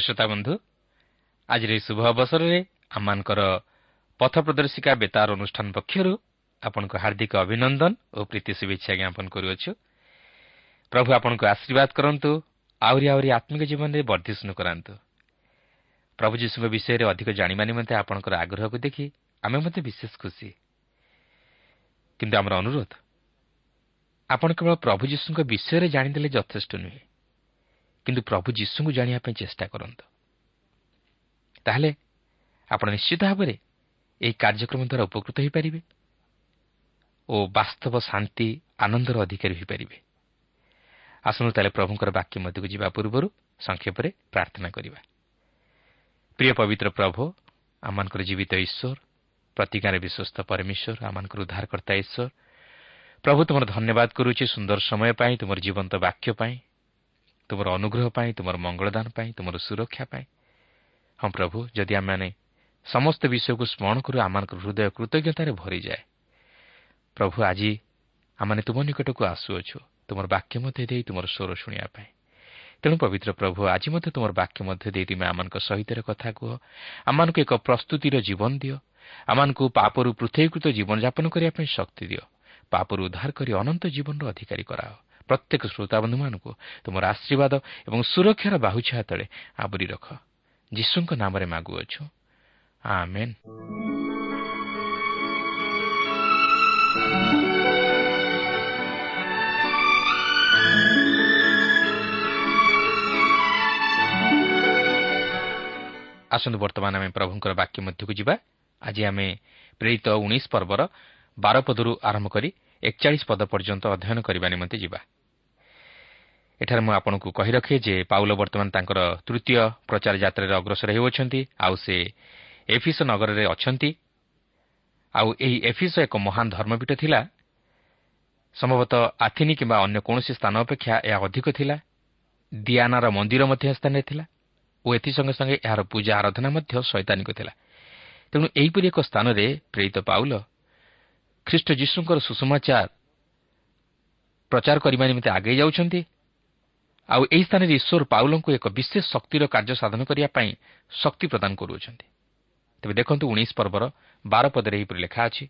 ଶ୍ରୋତା ବନ୍ଧୁ ଆଜିର ଏହି ଶୁଭ ଅବସରରେ ଆମମାନଙ୍କର ପଥ ପ୍ରଦର୍ଶିକା ବେତାର ଅନୁଷ୍ଠାନ ପକ୍ଷରୁ ଆପଣଙ୍କୁ ହାର୍ଦ୍ଦିକ ଅଭିନନ୍ଦନ ଓ ପ୍ରୀତି ଶୁଭେଚ୍ଛା ଜ୍ଞାପନ କରୁଅଛୁ। ପ୍ରଭୁ ଆପଣଙ୍କୁ ଆଶୀର୍ବାଦ କରନ୍ତୁ ଆହୁରି ଆହୁରି ଆତ୍ମିକ ଜୀବନରେ ବର୍ଦ୍ଧିଷ୍ଣୁ କରାନ୍ତୁ। ପ୍ରଭୁ ଯୀଶୁଙ୍କ ବିଷୟରେ ଅଧିକ ଜାଣିବା ନିମନ୍ତେ ଆପଣଙ୍କର ଆଗ୍ରହକୁ ଦେଖି ଆମେ ମଧ୍ୟ ବିଶେଷ ଖୁସି। କିନ୍ତୁ ଅନୁରୋଧ ଆପଣ କେବଳ ପ୍ରଭୁ ଯୀଶୁଙ୍କ ବିଷୟରେ ଜାଣିଦେଲେ ଯଥେଷ୍ଟ ନୁହେଁ। କିନ୍ତୁ ପ୍ରଭୁ ଯୀଶୁଙ୍କୁ ଜାଣିବା ପାଇଁ ଚେଷ୍ଟା କରନ୍ତୁ। ତାହେଲେ ଆପଣ ନିଶ୍ଚିତ ଭାବରେ ଏହି କାର୍ଯ୍ୟକ୍ରମ ଦ୍ୱାରା ଉପକୃତ ହୋଇପାରିବେ ଓ ବାସ୍ତବ ଶାନ୍ତି ଆନନ୍ଦର ଅଧିକାରୀ ହୋଇପାରିବେ। ଆସନ୍ତୁ ତାହେଲେ ପ୍ରଭୁଙ୍କର ବାକ୍ୟ ମଧ୍ୟକୁ ଯିବା ପୂର୍ବରୁ ସଂକ୍ଷେପରେ ପ୍ରାର୍ଥନା କରିବା। ପ୍ରିୟ ପବିତ୍ର ପ୍ରଭୁ ଆମମାନଙ୍କର ଜୀବିତ ଈଶ୍ୱର ପ୍ରତିଜ୍ଞାରେ ବିଶ୍ୱସ୍ତ ପରମେଶ୍ୱର ଆମମାନଙ୍କର ଉଦ୍ଧାରକର୍ତ୍ତା ଈଶ୍ୱର ପ୍ରଭୁ ତୁମର ଧନ୍ୟବାଦ କରୁଛି ସୁନ୍ଦର ସମୟ ପାଇଁ ତୁମର ଜୀବନ୍ତ ବାକ୍ୟ ପାଇଁ ତୁମର ଅନୁଗ୍ରହ ପାଇଁ ତୁମର ମଙ୍ଗଳଦାନ ପାଇଁ ତୁମର ସୁରକ୍ଷା ପାଇଁ। ହଁ ପ୍ରଭୁ ଯଦି ଆମେମାନେ ସମସ୍ତ ବିଷୟକୁ ସ୍ମରଣ କରୁ ଆମମାନଙ୍କର ହୃଦୟ କୃତଜ୍ଞତାରେ ଭରିଯାଏ। ପ୍ରଭୁ ଆଜି ଆମମାନେ ତୁମ ନିକଟକୁ ଆସୁଅଛୁ। ତୁମର ବାକ୍ୟ ମଧ୍ୟ ଦେଇ ତୁମର ସ୍ୱର ଶୁଣିବା ପାଇଁ। ତେଣୁ ପବିତ୍ର ପ୍ରଭୁ ଆଜି ମଧ୍ୟ ତୁମର ବାକ୍ୟ ମଧ୍ୟ ଦେଇ ତୁମେ ଆମମାନଙ୍କ ସହିତ କଥା କୁହ। ଆମମାନଙ୍କୁ ଏକ ପ୍ରସ୍ତୁତିର ଜୀବନ ଦିଅ। ଆମମାନଙ୍କୁ ପାପରୁ ପୃଥକୀକୃତ ଜୀବନଯାପନ କରିବା ପାଇଁ ଶକ୍ତି ଦିଅ। ପାପରୁ ଉଦ୍ଧାର କରି ଅନନ୍ତ ଜୀବନର ଅଧିକାରୀ କରାଅ। ପ୍ରତ୍ୟେକ ଶ୍ରୋତାବନ୍ଧୁମାନଙ୍କୁ ତୁମର ଆଶୀର୍ବାଦ ଏବଂ ସୁରକ୍ଷାର ବାହୁଛା ତଳେ ଆବରି ରଖ। ଯୀଶୁଙ୍କ ନାମରେ ମାଗୁଅଛୁ। ଆସନ୍ତୁ ବର୍ତ୍ତମାନ ଆମେ ପ୍ରଭୁଙ୍କର ବାକ୍ୟ ମଧ୍ୟକୁ ଯିବା। ଆଜି ଆମେ ପ୍ରେରିତ ଉଣେଇଶ ପର୍ବର ବାର ପଦରୁ ଆରମ୍ଭ କରି ଏକଚାଳିଶ ପଦ ପର୍ଯ୍ୟନ୍ତ ଅଧ୍ୟୟନ କରିବା ନିମନ୍ତେ ଯିବା। ଏଠାରେ ମୁଁ ଆପଣଙ୍କୁ କହି ରଖେ ଯେ ପାଉଲ ବର୍ତ୍ତମାନ ତାଙ୍କର ତୃତୀୟ ପ୍ରଚାର ଯାତ୍ରାରେ ଅଗ୍ରସର ହେଉଅଛନ୍ତି ଆଉ ସେ ଏଫିସ ନଗରରେ ଅଛନ୍ତି। ଆଉ ଏହି ଏଫିସ ଏକ ମହାନ ଧର୍ମପୀଠ ଥିଲା। ସମ୍ଭବତଃ ଆଥିନି କିମ୍ବା ଅନ୍ୟ କୌଣସି ସ୍ଥାନ ଅପେକ୍ଷା ଏହା ଅଧିକ ଥିଲା। ଦିଆନାର ମନ୍ଦିର ମଧ୍ୟ ସ୍ଥାନରେ ଥିଲା। ଓ ଏଥିସଙ୍ଗେ ସଙ୍ଗେ ଏହାର ପୂଜା ଆରାଧନା ମଧ୍ୟ ଶୈତାନିକ ଥିଲା। ତେଣୁ ଏହିପରି ଏକ ସ୍ଥାନରେ ପ୍ରେରିତ ପାଉଲ ଖ୍ରୀଷ୍ଟ ଯୀଶୁଙ୍କର ସୁଷମାଚାର ପ୍ରଚାର କରିବା ନିମନ୍ତେ ଆଗେଇ ଯାଉଛନ୍ତି। ଆଉ ଏହି ସ୍ଥାନରେ ଈଶ୍ୱର ପାଉଲଙ୍କୁ ଏକ ବିଶେଷ ଶକ୍ତିର କାର୍ଯ୍ୟ ସାଧନ କରିବା ପାଇଁ ଶକ୍ତି ପ୍ରଦାନ କରୁଅଛନ୍ତି। ତେବେ ଦେଖନ୍ତୁ ଉଣେଇଶ ପର୍ବର ବାର ପଦରେ ଏହିପରି ଲେଖା ଅଛି।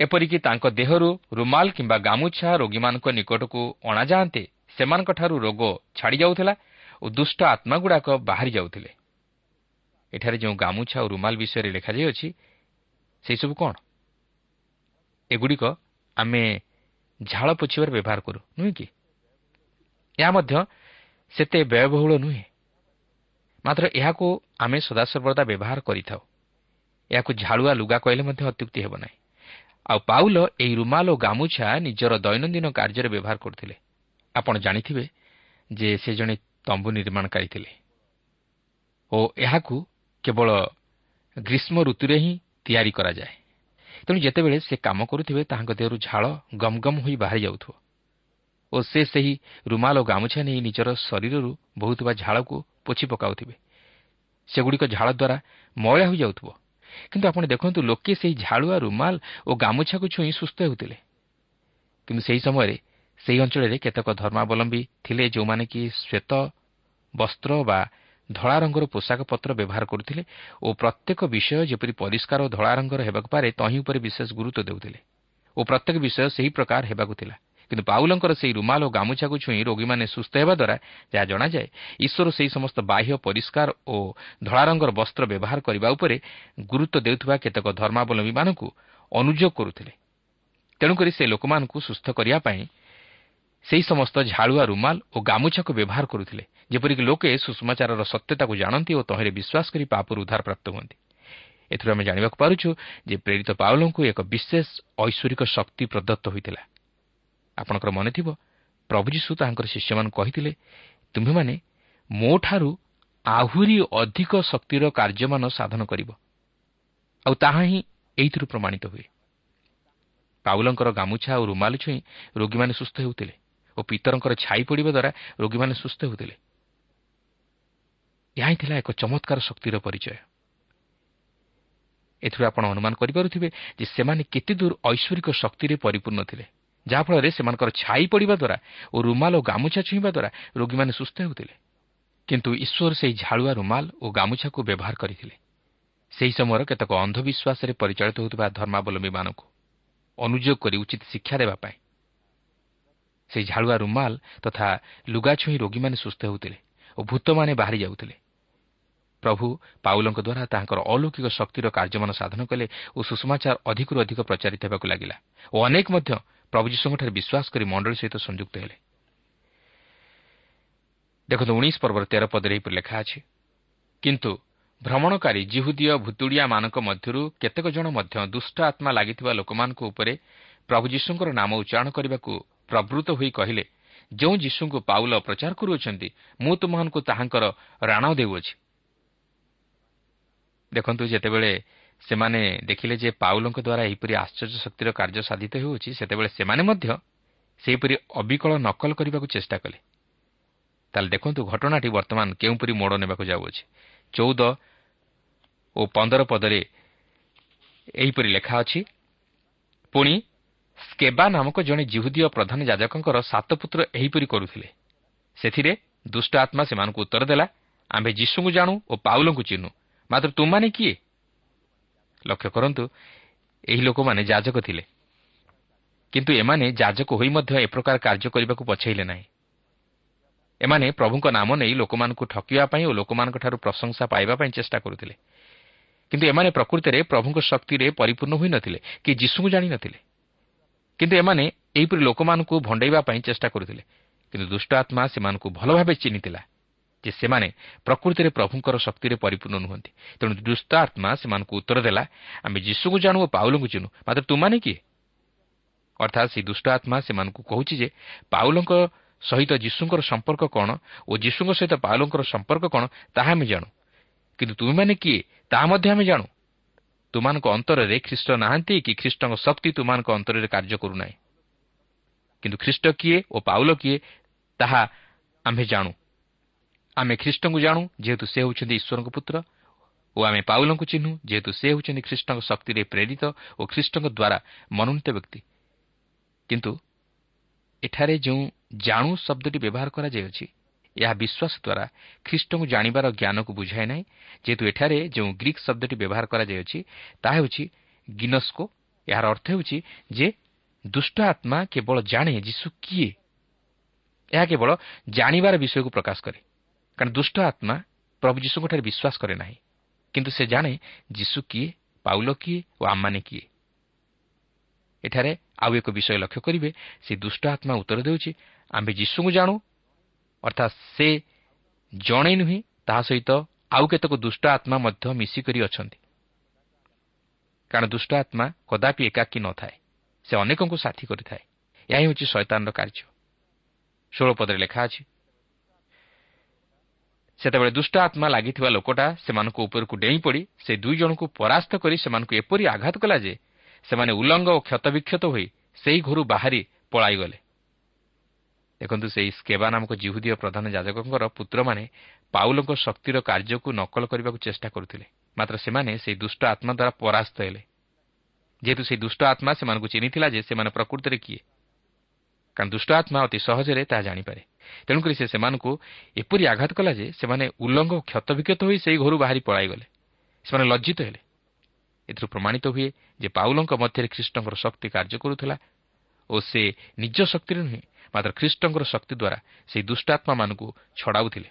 ଏପରିକି ତାଙ୍କ ଦେହରୁ ରୁମାଲ କିମ୍ବା ଗାମୁଛା ରୋଗୀମାନଙ୍କ ନିକଟକୁ ଅଣାଯାଆନ୍ତେ ସେମାନଙ୍କଠାରୁ ରୋଗ ଛାଡ଼ି ଯାଉଥିଲା ଓ ଦୁଷ୍ଟ ଆତ୍ମାଗୁଡ଼ାକ ବାହାରି ଯାଉଥିଲେ। ଏଠାରେ ଯେଉଁ ଗାମୁଛା ଓ ରୁମାଲ ବିଷୟରେ ଲେଖାଯାଇଅଛି ସେହିସବୁ କ'ଣ? ଏଗୁଡ଼ିକ ଆମେ ଝାଳ ପୋଛିବାରେ ବ୍ୟବହାର କରୁ ନୁହେଁ କି? ଏହା ମଧ୍ୟ ସେତେ ବ୍ୟୟବହୁଳ ନୁହେଁ। ମାତ୍ର ଏହାକୁ ଆମେ ସଦାସର୍ବଦା ବ୍ୟବହାର କରିଥାଉ। ଏହାକୁ ଝାଳୁଆ ଲୁଗା କହିଲେ ମଧ୍ୟ ଅତ୍ୟୁକ୍ତି ହେବ ନାହିଁ। ଆଉ ପାଉଲ ଏହି ରୁମାଲ ଓ ଗାମୁଛା ନିଜର ଦୈନନ୍ଦିନ କାର୍ଯ୍ୟରେ ବ୍ୟବହାର କରୁଥିଲେ। ଆପଣ ଜାଣିଥିବେ ଯେ ସେ ଜଣେ ତମ୍ବୁ ନିର୍ମାଣକାରୀ ଥିଲେ। ଓ ଏହାକୁ କେବଳ ଗ୍ରୀଷ୍ମ ଋତୁରେ ହିଁ ତିଆରି କରାଯାଏ। ତେଣୁ ଯେତେବେଳେ ସେ କାମ କରୁଥିବେ ତାହାଙ୍କ ଦେହରୁ ଝାଳ ଗମ୍ ଗମ୍ ହୋଇ ବାହାରି ଯାଉଥିବ। ଓ ସେ ସେହି ରୁମାଲ ଓ ଗାମୁଛା ନେଇ ନିଜର ଶରୀରରୁ ବହୁଥିବା ଝାଳକୁ ପୋଛି ପକାଉଥିବେ। ସେଗୁଡ଼ିକ ଝାଳ ଦ୍ୱାରା ମଇଳା ହୋଇଯାଉଥିବ କିନ୍ତୁ ଆପଣ ଦେଖନ୍ତୁ ଲୋକେ ସେହି ଝାଳୁଆ ରୁମାଲ ଓ ଗାମୁଛାକୁ ଛୁଇଁ ସୁସ୍ଥ ହେଉଥିଲେ। କିନ୍ତୁ ସେହି ସମୟରେ ସେହି ଅଞ୍ଚଳରେ କେତେକ ଧର୍ମାବଲମ୍ବୀ ଥିଲେ ଯେଉଁମାନେ କି ଶ୍ୱେତ ବସ୍ତ୍ର ବା ଧଳା ରଙ୍ଗର ପୋଷାକ ପତ୍ର ବ୍ୟବହାର କରୁଥିଲେ ଓ ପ୍ରତ୍ୟେକ ବିଷୟ ଯେପରି ପରିଷ୍କାର ଓ ଧଳା ରଙ୍ଗର ହେବାକୁ ପାରେ ତହିଁ ଉପରେ ବିଶେଷ ଗୁରୁତ୍ୱ ଦେଉଥିଲେ। ଓ ପ୍ରତ୍ୟେକ ବିଷୟ ସେହି ପ୍ରକାର ହେବାକୁ ଥିଲା। କିନ୍ତୁ ପାଉଲଙ୍କର ସେହି ରୁମାଲ ଓ ଗାମୁଛାକୁ ଛୁଇଁ ରୋଗୀମାନେ ସୁସ୍ଥ ହେବା ଦ୍ୱାରା ଯାହା ଜଣାଯାଏ ଈଶ୍ୱର ସେହି ସମସ୍ତ ବାହ୍ୟ ପରିଷ୍କାର ଓ ଧଳା ରଙ୍ଗର ବସ୍ତ୍ର ବ୍ୟବହାର କରିବା ଉପରେ ଗୁରୁତ୍ୱ ଦେଉଥିବା କେତେକ ଧର୍ମାବଲମ୍ବୀମାନଙ୍କୁ ଅନୁଯୋଗ କରୁଥିଲେ। ତେଣୁକରି ସେ ଲୋକମାନଙ୍କୁ ସୁସ୍ଥ କରିବା ପାଇଁ ସେହି ସମସ୍ତ ଝାଳୁଆ ରୁମାଲ ଓ ଗାମୁଛାକୁ ବ୍ୟବହାର କରୁଥିଲେ। ଯେପରିକି ଲୋକେ ସୁଷମାଚାରର ସତ୍ୟତାକୁ ଜାଣନ୍ତି ଓ ତହିଁରେ ବିଶ୍ୱାସ କରି ପାପରୁ ଉଦ୍ଧାର ପ୍ରାପ୍ତ ହୁଅନ୍ତି। ଏଥିରୁ ଆମେ ଜାଣିବାକୁ ପାରୁଛୁ ଯେ ପ୍ରେରିତ ପାଉଲଙ୍କୁ ଏକ ବିଶେଷ ଐଶ୍ୱରିକ ଶକ୍ତି ପ୍ରଦତ୍ତ ହୋଇଥିଲା। ଆପଣଙ୍କର ମନେ ଥିବ ପ୍ରଭୁ ଯୀଶୁ ତାହାଙ୍କର ଶିଷ୍ୟମାନଙ୍କୁ କହିଥିଲେ ତୁମ୍ଭେମାନେ ମୋଠାରୁ ଆହୁରି ଅଧିକ ଶକ୍ତିର କାର୍ଯ୍ୟମାନ ସାଧନ କରିବ। ଆଉ ତାହା ହିଁ ଏଇଥିରୁ ପ୍ରମାଣିତ ହୁଏ। ପାଉଲଙ୍କର ଗାମୁଛା ଆଉ ରୁମାଲ ଛୁଇଁ ରୋଗୀମାନେ ସୁସ୍ଥ ହେଉଥିଲେ ଓ ପିତରଙ୍କର ଛାଇ ପଡ଼ିବା ଦ୍ୱାରା ରୋଗୀମାନେ ସୁସ୍ଥ ହେଉଥିଲେ। ଏହା ହିଁ ଥିଲା ଏକ ଚମତ୍କାର ଶକ୍ତିର ପରିଚୟ। ଏଥିରୁ ଆପଣ ଅନୁମାନ କରିପାରୁଥିବେ ଯେ ସେମାନେ କେତେଦୂର ଐଶ୍ୱରିକ ଶକ୍ତିରେ ପରିପୂର୍ଣ୍ଣ ଥିଲେ ଯାହାଫଳରେ ସେମାନଙ୍କର ଛାଇ ପଡ଼ିବା ଦ୍ୱାରା ଓ ରୁମାଲ ଓ ଗାମୁଛା ଛୁଇଁବା ଦ୍ୱାରା ରୋଗୀମାନେ ସୁସ୍ଥ ହେଉଥିଲେ। କିନ୍ତୁ ଈଶ୍ୱର ସେହି ଝାଳୁଆ ରୁମାଲ ଓ ଗାମୁଛାକୁ ବ୍ୟବହାର କରିଥିଲେ। ସେହି ସମୟର କେତେକ ଅନ୍ଧବିଶ୍ୱାସରେ ପରିଚାଳିତ ହେଉଥିବା ଧର୍ମାବଲମ୍ବୀମାନଙ୍କୁ ଅନୁଯୋଗ କରି ଉଚିତ ଶିକ୍ଷା ଦେବା ପାଇଁ ସେହି ଝାଳୁଆ ରୁମାଲ ତଥା ଲୁଗା ଛୁଇଁ ରୋଗୀମାନେ ସୁସ୍ଥ ହେଉଥିଲେ ଓ ଭୂତମାନେ ବାହାରି ଯାଉଥିଲେ। ପ୍ରଭୁ ପାଉଲଙ୍କ ଦ୍ୱାରା ତାଙ୍କର ଅଲୌକିକ ଶକ୍ତିର କାର୍ଯ୍ୟମାନ ସାଧନ କଲେ ଓ ସୁଷମାଚାର ଅଧିକରୁ ଅଧିକ ପ୍ରଚାରିତ ହେବାକୁ ଲାଗିଲା ଓ ଅନେକ ମଧ୍ୟ ପ୍ରଭୁ ଯୀଶୁଙ୍କଠାରେ ବିଶ୍ୱାସ କରି ମଣ୍ଡଳୀ ସହିତ ସଂଯୁକ୍ତ ହେଲେ। ଦେଖନ୍ତୁ ଉଣେଇଶ ପର୍ବର ତେର ପଦରେ ଏହିପରି ଲେଖା ଅଛି କିନ୍ତୁ ଭ୍ରମଣକାରୀ ଜିହୁଦୀୟ ଭୁତୁଡ଼ିଆମାନଙ୍କ ମଧ୍ୟରୁ କେତେକ ଜଣ ମଧ୍ୟ ଦୁଷ୍ଟ ଆତ୍ମା ଲାଗିଥିବା ଲୋକମାନଙ୍କ ଉପରେ ପ୍ରଭୁ ଯୀଶୁଙ୍କର ନାମ ଉଚ୍ଚାରଣ କରିବାକୁ ପ୍ରବୃତ୍ତ ହୋଇ କହିଲେ ଯେଉଁ ଯୀଶୁଙ୍କୁ ପାଉଲ ପ୍ରଚାର କରୁଅଛନ୍ତି ମୁଁ ତୁମମାନଙ୍କୁ ତାହାଙ୍କର ରାଣ ଦେଉଅଛି। ଦେଖନ୍ତୁ ଯେତେବେଳେ ସେମାନେ ଦେଖିଲେ ଯେ ପାଉଲଙ୍କ ଦ୍ୱାରା ଏହିପରି ଆଶ୍ଚର୍ଯ୍ୟ ଶକ୍ତିର କାର୍ଯ୍ୟ ସାଧିତ ହେଉଅଛି ସେତେବେଳେ ସେମାନେ ମଧ୍ୟ ସେହିପରି ଅବିକଳ ନକଲ କରିବାକୁ ଚେଷ୍ଟା କଲେ। ତାହେଲେ ଦେଖନ୍ତୁ ଘଟଣାଟି ବର୍ତ୍ତମାନ କେଉଁପରି ମୋଡ଼ ନେବାକୁ ଯାଉଅଛି ଚଉଦ ଓ ପନ୍ଦର ପଦରେ ଏହିପରି ଲେଖା ଅଛି ପୁଣି ସ୍କେବା ନାମକ ଜଣେ ଜିହୁଦୀୟ ପ୍ରଧାନ ଯାଜକଙ୍କର ସାତ ପୁତ୍ର ଏହିପରି କରୁଥିଲେ। ସେଥିରେ ଦୁଷ୍ଟ ଆତ୍ମା ସେମାନଙ୍କୁ ଉତ୍ତର ଦେଲା ଆମ୍ଭେ ଯୀଶୁଙ୍କୁ ଜାଣୁ ଓ ପାଉଲଙ୍କୁ ଚିହ୍ନୁ। ମାତ୍ର ତୁମମାନେ କିଏ ଲକ୍ଷ୍ୟ କରନ୍ତୁ ଏହି ଲୋକମାନେ ଯାଜକ ଥିଲେ। କିନ୍ତୁ ଏମାନେ ଯାଜକ ହୋଇ ମଧ୍ୟ ଏ ପ୍ରକାର କାର୍ଯ୍ୟ କରିବାକୁ ପଛେଇଲେ ନାହିଁ। ଏମାନେ ପ୍ରଭୁଙ୍କ ନାମ ନେଇ ଲୋକମାନଙ୍କୁ ଠକିବା ପାଇଁ ଓ ଲୋକମାନଙ୍କଠାରୁ ପ୍ରଶଂସା ପାଇବା ପାଇଁ ଚେଷ୍ଟା କରୁଥିଲେ। କିନ୍ତୁ ଏମାନେ ପ୍ରକୃତରେ ପ୍ରଭୁଙ୍କ ଶକ୍ତିରେ ପରିପୂର୍ଣ୍ଣ ହୋଇନଥିଲେ କି ଯୀଶୁଙ୍କୁ ଜାଣିନଥିଲେ କିନ୍ତୁ ଏମାନେ ଏହିପରି ଲୋକମାନଙ୍କୁ ଭଣ୍ଡେଇବା ପାଇଁ ଚେଷ୍ଟା କରୁଥିଲେ। କିନ୍ତୁ ଦୁଷ୍ଟ ଆତ୍ମା ସେମାନଙ୍କୁ ଭଲ ଭାବେ ଚିହ୍ନିଥିଲା। ଯେ ସେମାନେ ପ୍ରକୃତିରେ ପ୍ରଭୁଙ୍କର ଶକ୍ତିରେ ପରିପୂର୍ଣ୍ଣ ନୁହନ୍ତି। ତେଣୁ ଦୁଷ୍ଟ ଆତ୍ମା ସେମାନଙ୍କୁ ଉତ୍ତର ଦେଲା ଆମେ ଯୀଶୁକୁ ଜାଣୁ ଓ ପାଉଲଙ୍କୁ ଚିହ୍ନୁ। ମାତ୍ର ତୁମାନେ କିଏ? ଅର୍ଥାତ୍ ସେହି ଦୁଷ୍ଟ ଆତ୍ମା ସେମାନଙ୍କୁ କହୁଛି ଯେ ପାଉଲଙ୍କ ସହିତ ଯୀଶୁଙ୍କର ସମ୍ପର୍କ କ'ଣ ଓ ଯୀଶୁଙ୍କ ସହିତ ପାଉଲଙ୍କର ସମ୍ପର୍କ କ'ଣ ତାହା ଆମେ ଜାଣୁ। କିନ୍ତୁ ତୁମେମାନେ କିଏ ତାହା ମଧ୍ୟ ଆମେ ଜାଣୁ। ତୁମାନଙ୍କ ଅନ୍ତରରେ ଖ୍ରୀଷ୍ଟ ନାହାନ୍ତି କି ଖ୍ରୀଷ୍ଟଙ୍କ ଶକ୍ତି ତୁମାନଙ୍କ ଅନ୍ତରରେ କାର୍ଯ୍ୟ କରୁନାହିଁ। କିନ୍ତୁ ଖ୍ରୀଷ୍ଟ କିଏ ଓ ପାଉଲ କିଏ ତାହା ଆମ୍ଭେ ଜାଣୁ। ଆମେ ଖ୍ରୀଷ୍ଟଙ୍କୁ ଜାଣୁ ଯେହେତୁ ସେ ହେଉଛନ୍ତି ଈଶ୍ୱରଙ୍କ ପୁତ୍ର ଓ ଆମେ ପାଉଲଙ୍କୁ ଚିହ୍ନୁ ଯେହେତୁ ସେ ହେଉଛନ୍ତି ଖ୍ରୀଷ୍ଟଙ୍କ ଶକ୍ତିରେ ପ୍ରେରିତ ଓ ଖ୍ରୀଷ୍ଟଙ୍କ ଦ୍ୱାରା ମନୋନୀତ ବ୍ୟକ୍ତି। କିନ୍ତୁ ଏଠାରେ ଯେଉଁ ଜାଣୁ ଶବ୍ଦଟି ବ୍ୟବହାର କରାଯାଇଅଛି ଏହା ବିଶ୍ୱାସ ଦ୍ୱାରା ଖ୍ରୀଷ୍ଟଙ୍କୁ ଜାଣିବାର ଜ୍ଞାନକୁ ବୁଝାଏ ନାହିଁ। ଯେହେତୁ ଏଠାରେ ଯେଉଁ ଗ୍ରୀକ୍ ଶବ୍ଦଟି ବ୍ୟବହାର କରାଯାଇଅଛି ତାହା ହେଉଛି ଗିନସ୍କୋ। ଏହାର ଅର୍ଥ ହେଉଛି ଯେ ଦୁଷ୍ଟ ଆତ୍ମା କେବଳ ଜାଣେ ଯୀଶୁ କିଏ। ଏହା କେବଳ ଜାଣିବାର ବିଷୟକୁ ପ୍ରକାଶ କରେ। କାରଣ ଦୁଷ୍ଟ ଆତ୍ମା ପ୍ରଭୁ ଯୀଶୁଙ୍କଠାରେ ବିଶ୍ୱାସ କରେ ନାହିଁ କିନ୍ତୁ ସେ ଜାଣେ ଯୀଶୁ କିଏ ପାଉଲ କିଏ ଓ ଆମମାନେ କିଏ ଏଠାରେ ଆଉ ଏକ ବିଷୟ ଲକ୍ଷ୍ୟ କରିବେ ସେ ଦୁଷ୍ଟ ଆତ୍ମା ଉତ୍ତର ଦେଉଛି ଆମ୍ଭେ ଯୀଶୁଙ୍କୁ ଜାଣୁ ଅର୍ଥାତ୍ ସେ ଜଣେ ନୁହେଁ ତାହା ସହିତ ଆଉ କେତେକ ଦୁଷ୍ଟ ଆତ୍ମା ମଧ୍ୟ ମିଶିକରି ଅଛନ୍ତି କାରଣ ଦୁଷ୍ଟ ଆତ୍ମା କଦାପି ଏକାକୀ ନଥାଏ ସେ ଅନେକଙ୍କୁ ସାଥୀ କରିଥାଏ ଏହା ହେଉଛି ଶୈତାନର କାର୍ଯ୍ୟ ଷୋଳ ପଦରେ ଲେଖା ଅଛି ସେତେବେଳେ ଦୁଷ୍ଟ ଆତ୍ମା ଲାଗିଥିବା ଲୋକଟା ସେମାନଙ୍କ ଉପରକୁ ଡେଇଁ ପଡ଼ି ସେ ଦୁଇ ଜଣଙ୍କୁ ପରାସ୍ତ କରି ସେମାନଙ୍କୁ ଏପରି ଆଘାତ କଲା ଯେ ସେମାନେ ଉଲ୍ଲଙ୍ଗ ଓ କ୍ଷତବିକ୍ଷତ ହୋଇ ସେହି ଘରୁ ବାହାରି ପଳାଇଗଲେ। ଦେଖନ୍ତୁ ସେହି ସ୍କେବା ନାମକ ଜିହୁଦୀୟ ପ୍ରଧାନ ଯାଜକଙ୍କର ପୁତ୍ରମାନେ ପାଉଲଙ୍କ ଶକ୍ତିର କାର୍ଯ୍ୟକୁ ନକଲ କରିବାକୁ ଚେଷ୍ଟା କରୁଥିଲେ। ମାତ୍ର ସେମାନେ ସେହି ଦୁଷ୍ଟ ଆତ୍ମା ଦ୍ୱାରା ପରାସ୍ତ ହେଲେ। ଯେହେତୁ ସେହି ଦୁଷ୍ଟ ଆତ୍ମା ସେମାନଙ୍କୁ ଚିହ୍ନିଥିଲା ଯେ ସେମାନେ ପ୍ରକୃତରେ କିଏ। କାରଣ ଦୁଷ୍ଟ ଆତ୍ମା ଅତି ସହଜରେ ତାହା ଜାଣିପାରେ। ତେଣୁକରି ସେ ସେମାନଙ୍କୁ ଏପରି ଆଘାତ କଲା ଯେ ସେମାନେ ଉଲ୍ଲଙ୍ଗ ଓ କ୍ଷତବିକ୍ଷତ ହୋଇ ସେହି ଘରୁ ବାହାରି ପଳାଇଗଲେ। ସେମାନେ ଲଜ୍ଜିତ ହେଲେ। ଏଥିରୁ ପ୍ରମାଣିତ ହୁଏ ଯେ ପାଉଲଙ୍କ ମଧ୍ୟରେ ଖ୍ରୀଷ୍ଟଙ୍କର ଶକ୍ତି କାର୍ଯ୍ୟ କରୁଥିଲା ଓ ସେ ନିଜ ଶକ୍ତିରେ ନୁହେଁ ମାତ୍ର ଖ୍ରୀଷ୍ଟଙ୍କର ଶକ୍ତି ଦ୍ୱାରା ସେହି ଦୁଷ୍ଟାତ୍ମାମାନଙ୍କୁ ଛଡ଼ାଉଥିଲେ।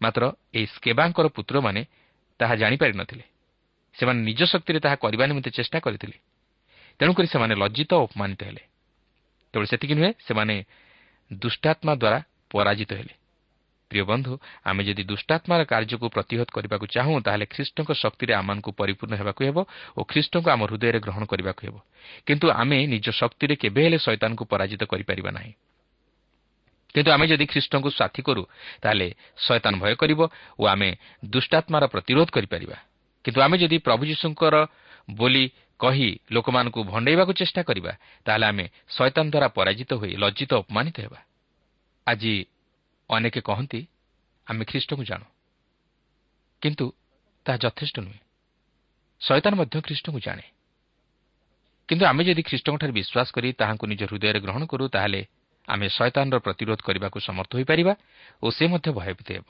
ମାତ୍ର ଏହି ସ୍କେବାଙ୍କର ପୁତ୍ରମାନେ ତାହା ଜାଣିପାରି ନଥିଲେ। ସେମାନେ ନିଜ ଶକ୍ତିରେ ତାହା କରିବା ନିମନ୍ତେ ଚେଷ୍ଟା କରିଥିଲେ। ତେଣୁକରି ସେମାନେ ଲଜ୍ଜିତ ଓ ଅପମାନିତ ହେଲେ। କେବଳ ସେତିକି ନୁହେଁ ସେମାନେ ଦୁଷ୍ଟାତ୍ମା ଦ୍ୱାରା ପରାଜିତ ହେଲେ। ପ୍ରିୟ ବନ୍ଧୁ ଆମେ ଯଦି ଦୁଷ୍ଟାତ୍ମାର କାର୍ଯ୍ୟକୁ ପ୍ରତିହତ କରିବାକୁ ଚାହୁଁ ତାହେଲେ ଖ୍ରୀଷ୍ଟଙ୍କ ଶକ୍ତିରେ ଆମମାନଙ୍କୁ ପରିପୂର୍ଣ୍ଣ ହେବାକୁ ହେବ ଓ ଖ୍ରୀଷ୍ଟଙ୍କୁ ଆମ ହୃଦୟରେ ଗ୍ରହଣ କରିବାକୁ ହେବ। କିନ୍ତୁ ଆମେ ନିଜ ଶକ୍ତିରେ କେବେ ହେଲେ ଶୈତାନକୁ ପରାଜିତ କରିପାରିବା ନାହିଁ। କିନ୍ତୁ ଆମେ ଯଦି ଖ୍ରୀଷ୍ଟଙ୍କୁ ସାଥୀ କରୁ ତାହେଲେ ଶୟତାନ ଭୟ କରିବ ଓ ଆମେ ଦୁଷ୍ଟାତ୍ମାର ପ୍ରତିରୋଧ କରିପାରିବା। କିନ୍ତୁ ଆମେ ଯଦି ପ୍ରଭୁ ଯୀଶୁଙ୍କର ବୋଲି କହି ଲୋକମାନଙ୍କୁ ଭଣ୍ଡେଇବାକୁ ଚେଷ୍ଟା କରିବା ତାହେଲେ ଆମେ ଶୈତାନ ଦ୍ୱାରା ପରାଜିତ ହୋଇ ଲଜ୍ଜିତ ଅପମାନିତ ହେବା। ଆଜି ଅନେକ କହନ୍ତି ଆମେ ଖ୍ରୀଷ୍ଟଙ୍କୁ ଜାଣୁ। କିନ୍ତୁ ତାହା ଯଥେଷ୍ଟ ନୁହେଁ। ଶୈତାନ ମଧ୍ୟ ଖ୍ରୀଷ୍ଟଙ୍କୁ ଜାଣେ। କିନ୍ତୁ ଆମେ ଯଦି ଖ୍ରୀଷ୍ଟଙ୍କଠାରେ ବିଶ୍ୱାସ କରି ତାହାଙ୍କୁ ନିଜ ହୃଦୟରେ ଗ୍ରହଣ କରୁ ତାହେଲେ ଆମେ ଶୈତାନର ପ୍ରତିରୋଧ କରିବାକୁ ସମର୍ଥ ହୋଇପାରିବା ଓ ସେ ମଧ୍ୟ ଭୟଭୀତ ହେବ।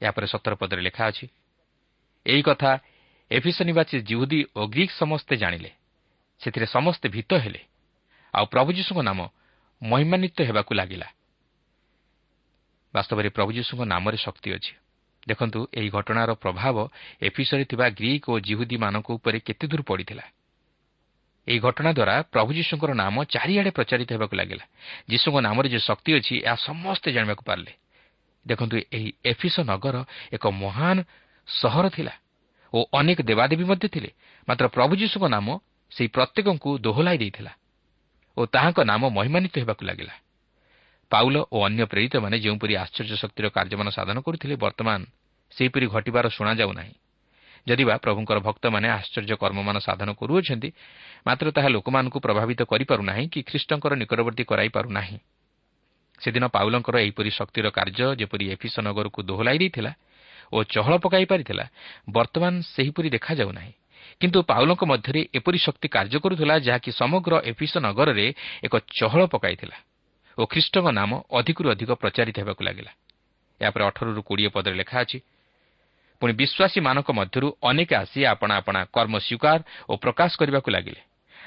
ଏହାପରେ ସତର ପଦରେ ଲେଖା ଅଛି ଏହି କଥା ଏଫିସ ନିବାସୀ ଜିହୁଦୀ ଓ ଗ୍ରୀକ୍ ସମସ୍ତେ ଜାଣିଲେ। ସେଥିରେ ସମସ୍ତେ ଭୀତ ହେଲେ। ଆଉ ପ୍ରଭୁ ଯୀଶୁଙ୍କ ନାମ ମହିମାନ୍ୱିତ ହେବାକୁ ଲାଗିଲା। ବାସ୍ତବରେ ପ୍ରଭୁ ଯୀଶୁଙ୍କ ନାମରେ ଶକ୍ତି ଅଛି। ଦେଖନ୍ତୁ ଏହି ଘଟଣାର ପ୍ରଭାବ ଏଫିସରେ ଥିବା ଗ୍ରୀକ୍ ଓ ଜିହୁଦୀମାନଙ୍କ ଉପରେ କେତେ ଦୂର ପଡ଼ିଥିଲା? ଏହି ଘଟଣା ଦ୍ୱାରା ପ୍ରଭୁ ଯୀଶୁଙ୍କର ନାମ ଚାରିଆଡ଼େ ପ୍ରଚାରିତ ହେବାକୁ ଲାଗିଲା। ଯୀଶୁଙ୍କ ନାମରେ ଯେ ଶକ୍ତି ଅଛି ଏହା ସମସ୍ତେ ଜାଣିବାକୁ ପାରିଲେ। ଦେଖନ୍ତୁ ଏହି ଏଫିସ ନଗର ଏକ ମହାନ ସହର ଥିଲା ଓ ଅନେକ ଦେବାଦେବୀ ମଧ୍ୟ ଥିଲେ। ମାତ୍ର ପ୍ରଭୁ ଯୀଶୁଙ୍କ ନାମ ସେହି ପ୍ରତ୍ୟେକଙ୍କୁ ଦୋହଲାଇ ଦେଇଥିଲା ଓ ତାହାଙ୍କ ନାମ ମହିମାନିତ ହେବାକୁ ଲାଗିଲା। ପାଉଲ ଓ ଅନ୍ୟ ପ୍ରେରିତମାନେ ଯେଉଁପରି ଆଶ୍ଚର୍ଯ୍ୟ ଶକ୍ତିର କାର୍ଯ୍ୟମାନ ସାଧନ କରୁଥିଲେ ବର୍ତ୍ତମାନ ସେହିପରି ଘଟିବାର ଶୁଣାଯାଉ ନାହିଁ ଯଦିବା ପ୍ରଭୁଙ୍କର ଭକ୍ତମାନେ ଆଶ୍ଚର୍ଯ୍ୟ କର୍ମମାନ ସାଧନ କରୁଅଛନ୍ତି ମାତ୍ର ତାହା ଲୋକମାନଙ୍କୁ ପ୍ରଭାବିତ କରିପାରୁନାହିଁ କି ଖ୍ରୀଷ୍ଟଙ୍କର ନିକଟବର୍ତ୍ତୀ କରାଇପାରୁନାହିଁ ସେଦିନ ପାଉଲଙ୍କର ଏହିପରି ଶକ୍ତିର କାର୍ଯ୍ୟ ଯେପରି ଏଫିସ ନଗରକୁ ଦୋହଲାଇ ଦେଇଥିଲା ଓ ଚହଳ ପକାଇ ପାରିଥିଲା ବର୍ତ୍ତମାନ ସେହିପରି ଦେଖାଯାଉ ନାହିଁ କିନ୍ତୁ ପାଉଲଙ୍କ ମଧ୍ୟରେ ଏପରି ଶକ୍ତି କାର୍ଯ୍ୟ କରୁଥିଲା ଯାହାକି ସମଗ୍ର ଏଫିସ ନଗରରେ ଏକ ଚହଳ ପକାଇଥିଲା। ଓ ଖ୍ରୀଷ୍ଟଙ୍କ ନାମ ଅଧିକରୁ ଅଧିକ ପ୍ରଚାରିତ ହେବାକୁ ଲାଗିଲା। ଏହାପରେ ଅଠରରୁ କୋଡ଼ିଏ ପଦରେ ଲେଖା ଅଛି ପୁଣି ବିଶ୍ୱାସୀମାନଙ୍କ ମଧ୍ୟରୁ ଅନେକ ଆସି ଆପଣା ଆପଣା କର୍ମ ସ୍ୱୀକାର ଓ ପ୍ରକାଶ କରିବାକୁ ଲାଗିଲେ।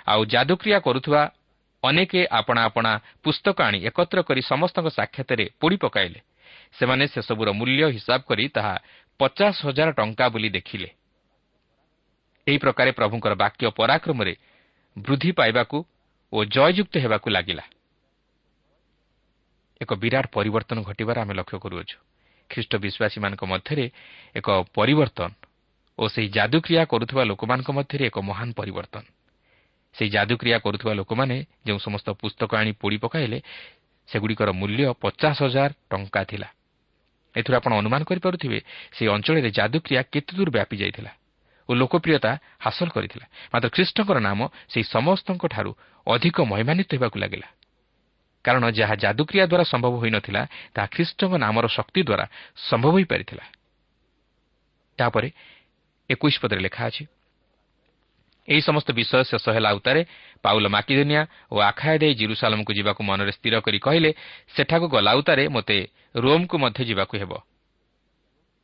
ଆଉ ଯାଦୁକ୍ରିୟା କରୁଥିବା ଅନେକ ଆପଣା ଆପଣା ପୁସ୍ତକ ଆଣି ଏକତ୍ର କରି ସମସ୍ତଙ୍କ ସାକ୍ଷାତରେ ପୋଡ଼ି ପକାଇଲେ। ସେମାନେ ସେସବୁର ମୂଲ୍ୟ ହିସାବ କରି ତାହା ପଚାଶ ହଜାର ଟଙ୍କା ବୋଲି ଦେଖିଲେ। ଏହି ପ୍ରକାରେ ପ୍ରଭୁଙ୍କର ବାକ୍ୟ ପରାକ୍ରମରେ ବୃଦ୍ଧି ପାଇବାକୁ ଓ ଜୟଯୁକ୍ତ ହେବାକୁ ଲାଗିଲା। ଏକ ବିରାଟ ପରିବର୍ତ୍ତନ ଘଟିବାର ଆମେ ଲକ୍ଷ୍ୟ କରୁଅଛୁ। ଖ୍ରୀଷ୍ଟ ବିଶ୍ୱାସୀମାନଙ୍କ ମଧ୍ୟରେ ଏକ ପରିବର୍ତ୍ତନ ଓ ସେହି ଯାଦୁକ୍ରିୟା କରୁଥିବା ଲୋକମାନଙ୍କ ମଧ୍ୟରେ ଏକ ମହାନ ପରିବର୍ତ୍ତନ। ସେହି ଯାଦୁକ୍ରିୟା କରୁଥିବା ଲୋକମାନେ ଯେଉଁ ସମସ୍ତ ପୁସ୍ତକ ଆଣି ପୋଡ଼ି ପକାଇଲେ ସେଗୁଡ଼ିକର ମୂଲ୍ୟ ପଚାଶ ହଜାର ଟଙ୍କା ଥିଲା। ଏଥିରୁ ଆପଣ ଅନୁମାନ କରିପାରୁଥିବେ ସେହି ଅଞ୍ଚଳରେ ଯାଦୁକ୍ରିୟା କେତେ ଦୂର ବ୍ୟାପି ଯାଇଥିଲା ଓ ଲୋକପ୍ରିୟତା ହାସଲ କରିଥିଲା। ମାତ୍ର ଖ୍ରୀଷ୍ଟଙ୍କର ନାମ ସେହି ସମସ୍ତଙ୍କଠାରୁ ଅଧିକ ମହିମାନ୍ୱିତ ହେବାକୁ ଲାଗିଲା। କାରଣ ଯାହା ଯାଦୁକ୍ରିୟା ଦ୍ୱାରା ସମ୍ଭବ ହୋଇନଥିଲା ତାହା ଖ୍ରୀଷ୍ଟଙ୍କ ନାମର ଶକ୍ତି ଦ୍ୱାରା ସମ୍ଭବ ହୋଇପାରିଥିଲା। ତାପରେ ଏକୋଇଶ ପଦରେ ଲେଖା ଅଛି ଏହି ସମସ୍ତ ବିଷୟ ଶେଷ ହେଲା ଉତ୍ତାରେ ପାଉଲ ମାକିଦୋନିଆ ଓ ଆଖାୟ ଦେଇ ଜିରୁସାଲମକୁ ଯିବାକୁ ମନରେ ସ୍ଥିର କରି କହିଲେ ସେଠାକୁ ଗଲା ଉତ୍ତାରେ ମୋତେ ରୋମ୍କୁ ମଧ୍ୟ ଯିବାକୁ ହେବ।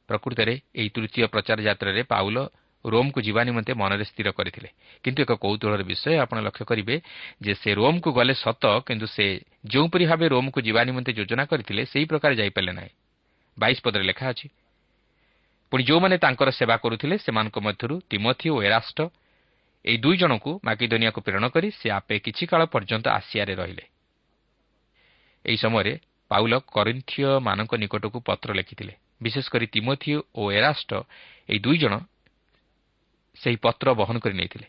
ପ୍ରକୃତରେ ଏହି ତୃତୀୟ ପ୍ରଚାର ଯାତ୍ରାରେ ପାଉଲ ରୋମ୍କୁ ଯିବା ନିମନ୍ତେ ମନରେ ସ୍ଥିର କରିଥିଲେ। କିନ୍ତୁ ଏକ କୌତୁହଳର ବିଷୟ ଆପଣ ଲକ୍ଷ୍ୟ କରିବେ ଯେ ସେ ରୋମ୍କୁ ଗଲେ ସତ କିନ୍ତୁ ସେ ଯେଉଁପରି ଭାବେ ରୋମ୍କୁ ଯିବା ନିମନ୍ତେ ଯୋଜନା କରିଥିଲେ ସେହି ପ୍ରକାର ଯାଇପାରିଲେ ନାହିଁ। ବାଇଶ ପଦରେ ଲେଖା ଅଛି ପୁଣି ଯେଉଁମାନେ ତାଙ୍କର ସେବା କରୁଥିଲେ ସେମାନଙ୍କ ମଧ୍ୟରୁ ତିମଥି ଓ ଏରାଷ୍ଟ ଏହି ଦୁଇ ଜଣଙ୍କୁ ମାକିଦୋନିଆକୁ ପ୍ରେରଣ କରି ସେ ଆପେ କିଛି କାଳ ପର୍ଯ୍ୟନ୍ତ ଆସିଆରେ ରହିଲେ। ଏହି ସମୟରେ ପାଉଲ କରିନ୍ଥିୟମାନଙ୍କ ନିକଟକୁ ପତ୍ର ଲେଖିଥିଲେ। ବିଶେଷ କରି ତିମଥି ଓ ଏରାଷ୍ଟ ଏହି ଦୁଇ ଜଣ ସେହି ପତ୍ର ବହନ କରି ନେଇଥିଲେ।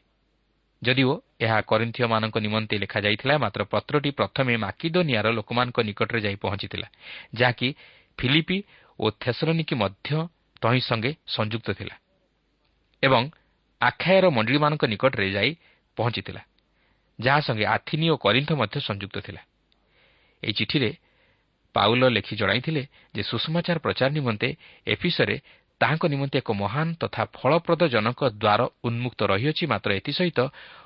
ଯଦିଓ ଏହା କରିନ୍ଥିୟମାନଙ୍କ ନିମନ୍ତେ ଲେଖାଯାଇଥିଲା ମାତ୍ର ପତ୍ରଟି ପ୍ରଥମେ ମାକିଦୋନିଆର ଲୋକମାନଙ୍କ ନିକଟରେ ଯାଇ ପହଞ୍ଚିଥିଲା ଯାହାକି ଫିଲିପି ଓ ଥେସରନିକି ମଧ୍ୟ ତହିଁ ସଙ୍ଗେ ସଂଯୁକ୍ତ ଥିଲା ଏବଂ ଆଖାୟର ମଣ୍ଡଳୀମାନଙ୍କ ନିକଟରେ ଯାଇ ପହଞ୍ଚିଥିଲା ଯାହା ସଙ୍ଗେ ଆଥିନି ଓ କରିନ୍ଥ ମଧ୍ୟ ସଂଯୁକ୍ତ ଥିଲା। ଏହି ଚିଠିରେ ପାଉଲ ଲେଖି ଜଣାଇଥିଲେ ଯେ ସୁଷମାଚାର ପ୍ରଚାର ନିମନ୍ତେ ଏଫିସରେ ତାହାଙ୍କ ନିମନ୍ତେ ଏକ ମହାନ ତଥା ଫଳପ୍ରଦ ଜନକ ଦ୍ୱାର ଉନ୍ମୁକ୍ତ ରହିଅଛି ମାତ୍ର ଏଥିସହିତ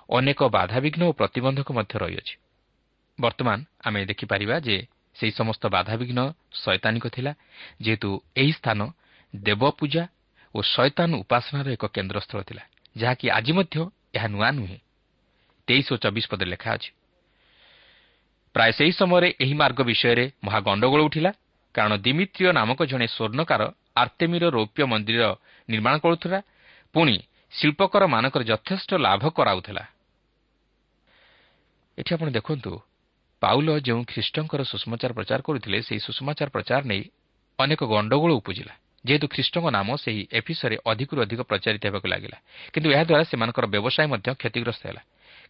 ଅନେକ ବାଧାବିଘ୍ନ ଓ ପ୍ରତିବନ୍ଧକ ମଧ୍ୟ ରହିଅଛି। ବର୍ତ୍ତମାନ ଆମେ ଦେଖିପାରିବା ଯେ ସେହି ସମସ୍ତ ବାଧାବିଘ୍ନ ଶୈତାନିକ ଥିଲା ଯେହେତୁ ଏହି ସ୍ଥାନ ଦେବପୂଜା ଓ ଶୈତାନ ଉପାସନାର ଏକ କେନ୍ଦ୍ରସ୍ଥଳ ଥିଲା ଯାହାକି ଆଜି ମଧ୍ୟ ଏହା ନୂଆ ନୁହେଁ। ତେଇଶ ଓ ଚବିଶ ପଦରେ ଲେଖା ଅଛି ପ୍ରାୟ ସେହି ସମୟରେ ଏହି ମାର୍ଗ ବିଷୟରେ ମହା ଗଣ୍ଡଗୋଳ ଉଠିଲା କାରଣ ଦିମିତ୍ରିୟ ନାମକ ଜଣେ ସ୍ୱର୍ଣ୍ଣକାର ଆର୍ତେମିର ରୌପ୍ୟ ମନ୍ଦିର ନିର୍ମାଣ କରୁଥିଲା। ପୁଣି ଶିଳ୍ପକରମାନଙ୍କର ଯଥେଷ୍ଟ ଲାଭ କରାଉଥିଲା। ଏଠି ଆପଣ ଦେଖନ୍ତୁ ପାଉଲ ଯେଉଁ ଖ୍ରୀଷ୍ଟଙ୍କର ସୁଷମାଚାର ପ୍ରଚାର କରୁଥିଲେ ସେହି ସୁଷମାଚାର ପ୍ରଚାର ନେଇ ଅନେକ ଗଣ୍ଡଗୋଳ ଉପୁଜିଲା। ଯେହେତୁ ଖ୍ରୀଷ୍ଟଙ୍କ ନାମ ସେହି ଏଫିସରେ ଅଧିକରୁ ଅଧିକ ପ୍ରଚାରିତ ହେବାକୁ ଲାଗିଲା। କିନ୍ତୁ ଏହାଦ୍ୱାରା ସେମାନଙ୍କର ବ୍ୟବସାୟ ମଧ୍ୟ କ୍ଷତିଗ୍ରସ୍ତ ହେଲା।